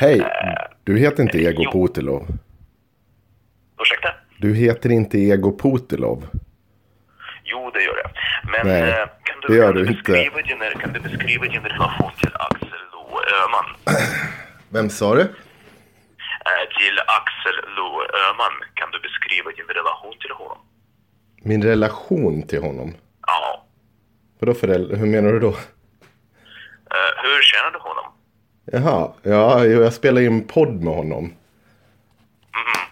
Hej, du heter inte Ego Putilov. Ursäkta? Du heter inte Ego Putilov. Jo, det gör jag. Men Nej, eh, kan du, det gör kan du du inte. beskriva din, kan du beskriva din relation till Axel Lo Öhman? Vem sa du? Eh, till Axel Lo Öhman, kan du beskriva din relation till honom? Min relation till honom. Ja. Vadå för Hur menar du då? Eh, hur känner du honom? Jaha, ja, jag spelar in podd med honom.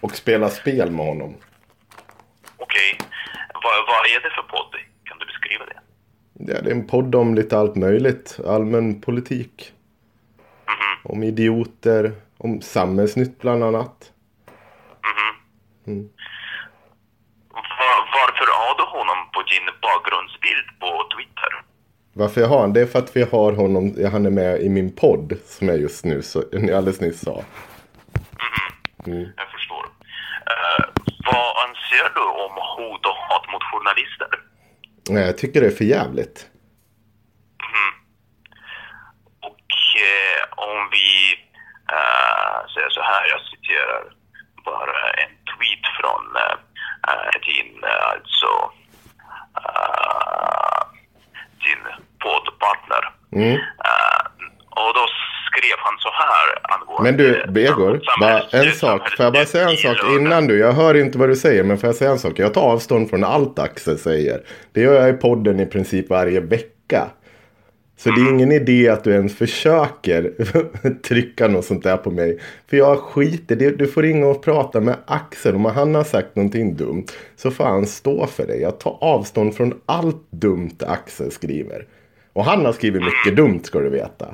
Och spelar spel med honom. Okej. Vad, vad är det för podd? Kan du beskriva det? Ja, det är en podd om lite allt möjligt. Allmän politik. Om idioter. Om samhällsnytt bland annat. Va- varför har du honom på din Twitter? Varför jag har han? Det är för att vi har honom. Han är med i min podd. Som jag just nu så, alldeles nyss sa. Jag förstår. Eh, vad anser du om hot och hat mot journalister? Nej, jag tycker det är för jävligt. Och eh, om vi eh, säger så här, jag citerar bara en tweet från eh, din, alltså, eh, din poddpartner. Eh, och då skrev han så här angående... Men du, Begor, bara en sak. Får jag bara säga en sak innan du? Jag hör inte vad du säger, men får jag säga en sak? Jag tar avstånd från allt Axel säger. Det gör jag i podden i princip varje vecka. Så det är ingen idé att du ens försöker trycka något sånt där på mig. För jag skiter. Du får ringa och prata med Axel. Om han har sagt någonting dumt så får han stå för det. Jag tar avstånd från allt dumt Axel skriver. Och han har skrivit mycket dumt ska du veta.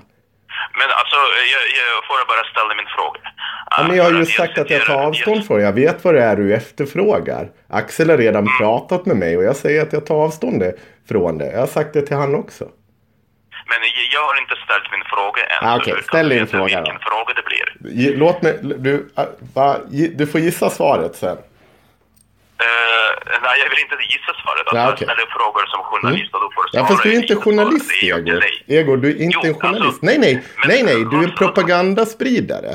Men alltså, jag, jag får bara ställa min fråga. Ja, men jag har ju sagt att jag tar avstånd från. Jag vet vad det är du efterfrågar. Axel har redan pratat med mig och jag säger att jag tar avstånd från det. Jag har sagt det till han också. Men jag- har inte ställt min fråga än. Ah, okej. kan Ställ din fråga vilken då. fråga det blir. Låt mig, du, gi- du får gissa svaret sen. Eh, nej, jag vill inte gissa svaret. Alltså, Ja, Jag okej. ställer frågor som journalist och då får du Ja, fast du är inte journalist, Egor. Egor, du är inte Jo, en journalist. alltså, nej, nej, nej, nej, du är en propagandaspridare.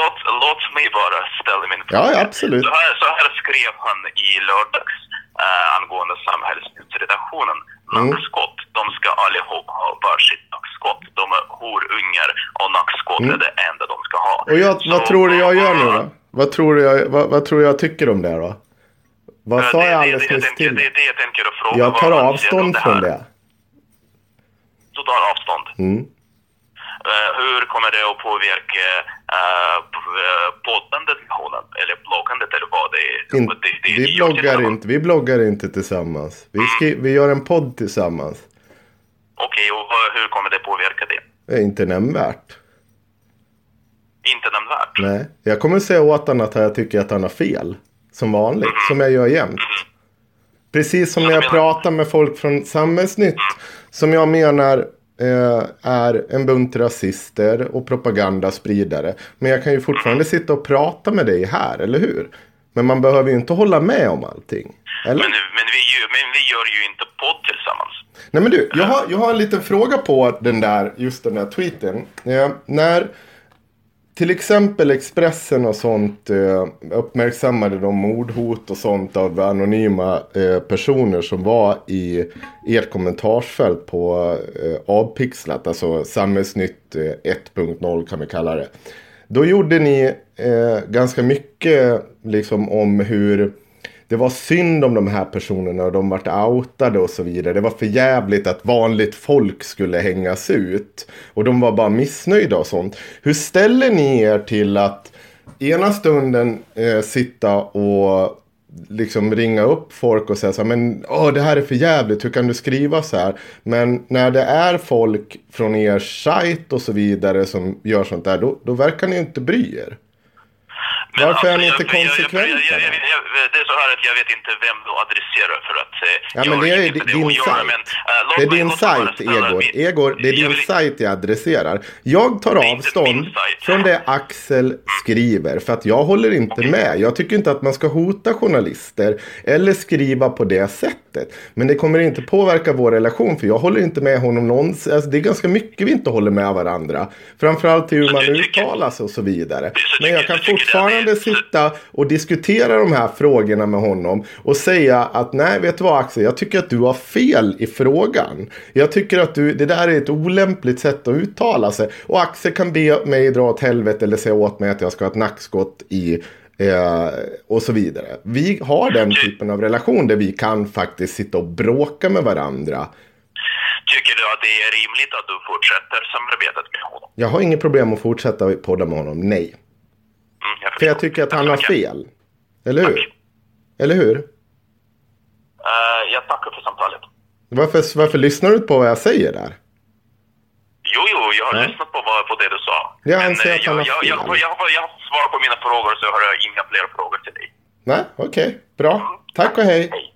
Låt, låt mig bara ställa min fråga. ja, absolut. Så här, så här skrev han i lördags eh, angående samhällsredaktionen. Mm. Nackskott, de ska allihop ha varsitt nackskott. De är horungar och nackskott är det enda de ska ha. Mm. Och jag, Så vad tror du jag gör nu vad- då? Vad tror du jag, vad, vad tror jag tycker om det då? Vad Eh, sa det- jag det- alldeles det- nyss till Det är det jag tänker att fråga. Jag tar avstånd från här? det. Du tar avstånd? Mm. Eh, hur kommer det att påverka uh, poddandet med honom? Eller bloggandet eller vad det är? In, det, det, vi, det- bloggar inte, vi bloggar inte tillsammans. Vi, skri, vi gör en podd tillsammans. Okej, och vad- hur kommer det påverka det? Det inte nämnvärt. Inte nämnvärt? Nej, jag kommer säga åt honom att jag tycker att han har fel. Som vanligt, som jag gör jämt. Precis som när jag pratar med folk från Samhällsnytt. som jag menar eh, är en bunt rasister och propagandaspridare. Men jag kan ju fortfarande sitta och prata med dig här, eller hur? Men man behöver ju inte hålla med om allting. Eller? Men, men, vi, men vi gör ju inte podd tillsammans. Nej men du, jag har, jag har en liten fråga på den där, just den där tweeten. Eh, när till exempel Expressen och sånt eh, uppmärksammade de mordhot och sånt av anonyma eh, personer som var i ert kommentarsfält på eh, Avpixlat, alltså Samhällsnytt eh, 1.0 kan vi kalla det. Då gjorde ni eh, ganska mycket liksom om hur det var synd om de här personerna och de vart outade och så vidare. Det var för jävligt att vanligt folk skulle hängas ut. Och de var bara missnöjda och sånt. Hur ställer ni er till att ena stunden eh, sitta och liksom ringa upp folk och säga så här, men åh, det här är för jävligt, hur kan du skriva så här? Men när det är folk från er sajt och så vidare som gör sånt där, då, då verkar ni inte bry er. Men Varför är ni inte konsekventa? det är så här att jag vet inte vem du adresserar för att... Eh, ja, men det är din sajt. Uh, det är din sajt, Egor. Egor, det är din sajt jag adresserar. Jag tar avstånd från det Axel skriver. För att jag håller inte okay. med. Jag tycker inte att man ska hota journalister. Eller skriva på det sättet. Men det kommer inte påverka vår relation. För jag håller inte med honom någonsin. Alltså, det är ganska mycket vi inte håller med varandra. Framförallt hur man uttalar sig och så vidare. Men jag kan fortfarande sitta och diskutera de här frågorna med honom och säga att nej, vet du vad Axel, jag tycker att du har fel i frågan. Jag tycker att du, det där är ett olämpligt sätt att uttala sig. Och Axel kan be mig dra åt helvete eller säga åt mig att jag ska ha ett nackskott i Eh, och så vidare. Vi har den typen av relation där vi kan faktiskt sitta och bråka med varandra. Tycker du att det är rimligt att du fortsätter samarbetet med honom? Jag har inget problem att fortsätta podda med honom, nej. Mm, jag För jag tycker att han har fel. Eller hur? Tack. Eller hur? Uh, jag tackar för samtalet. Varför, varför lyssnar du inte på vad jag säger där? Jo, jo, jag har ja. lyssnat på, vad, på det du sa. Jag anser att han jag, jag, jag, jag, jag, jag har svar på mina frågor så har jag inga fler frågor till dig. Nej, okej. Okay. Bra. Tack och hej. hej.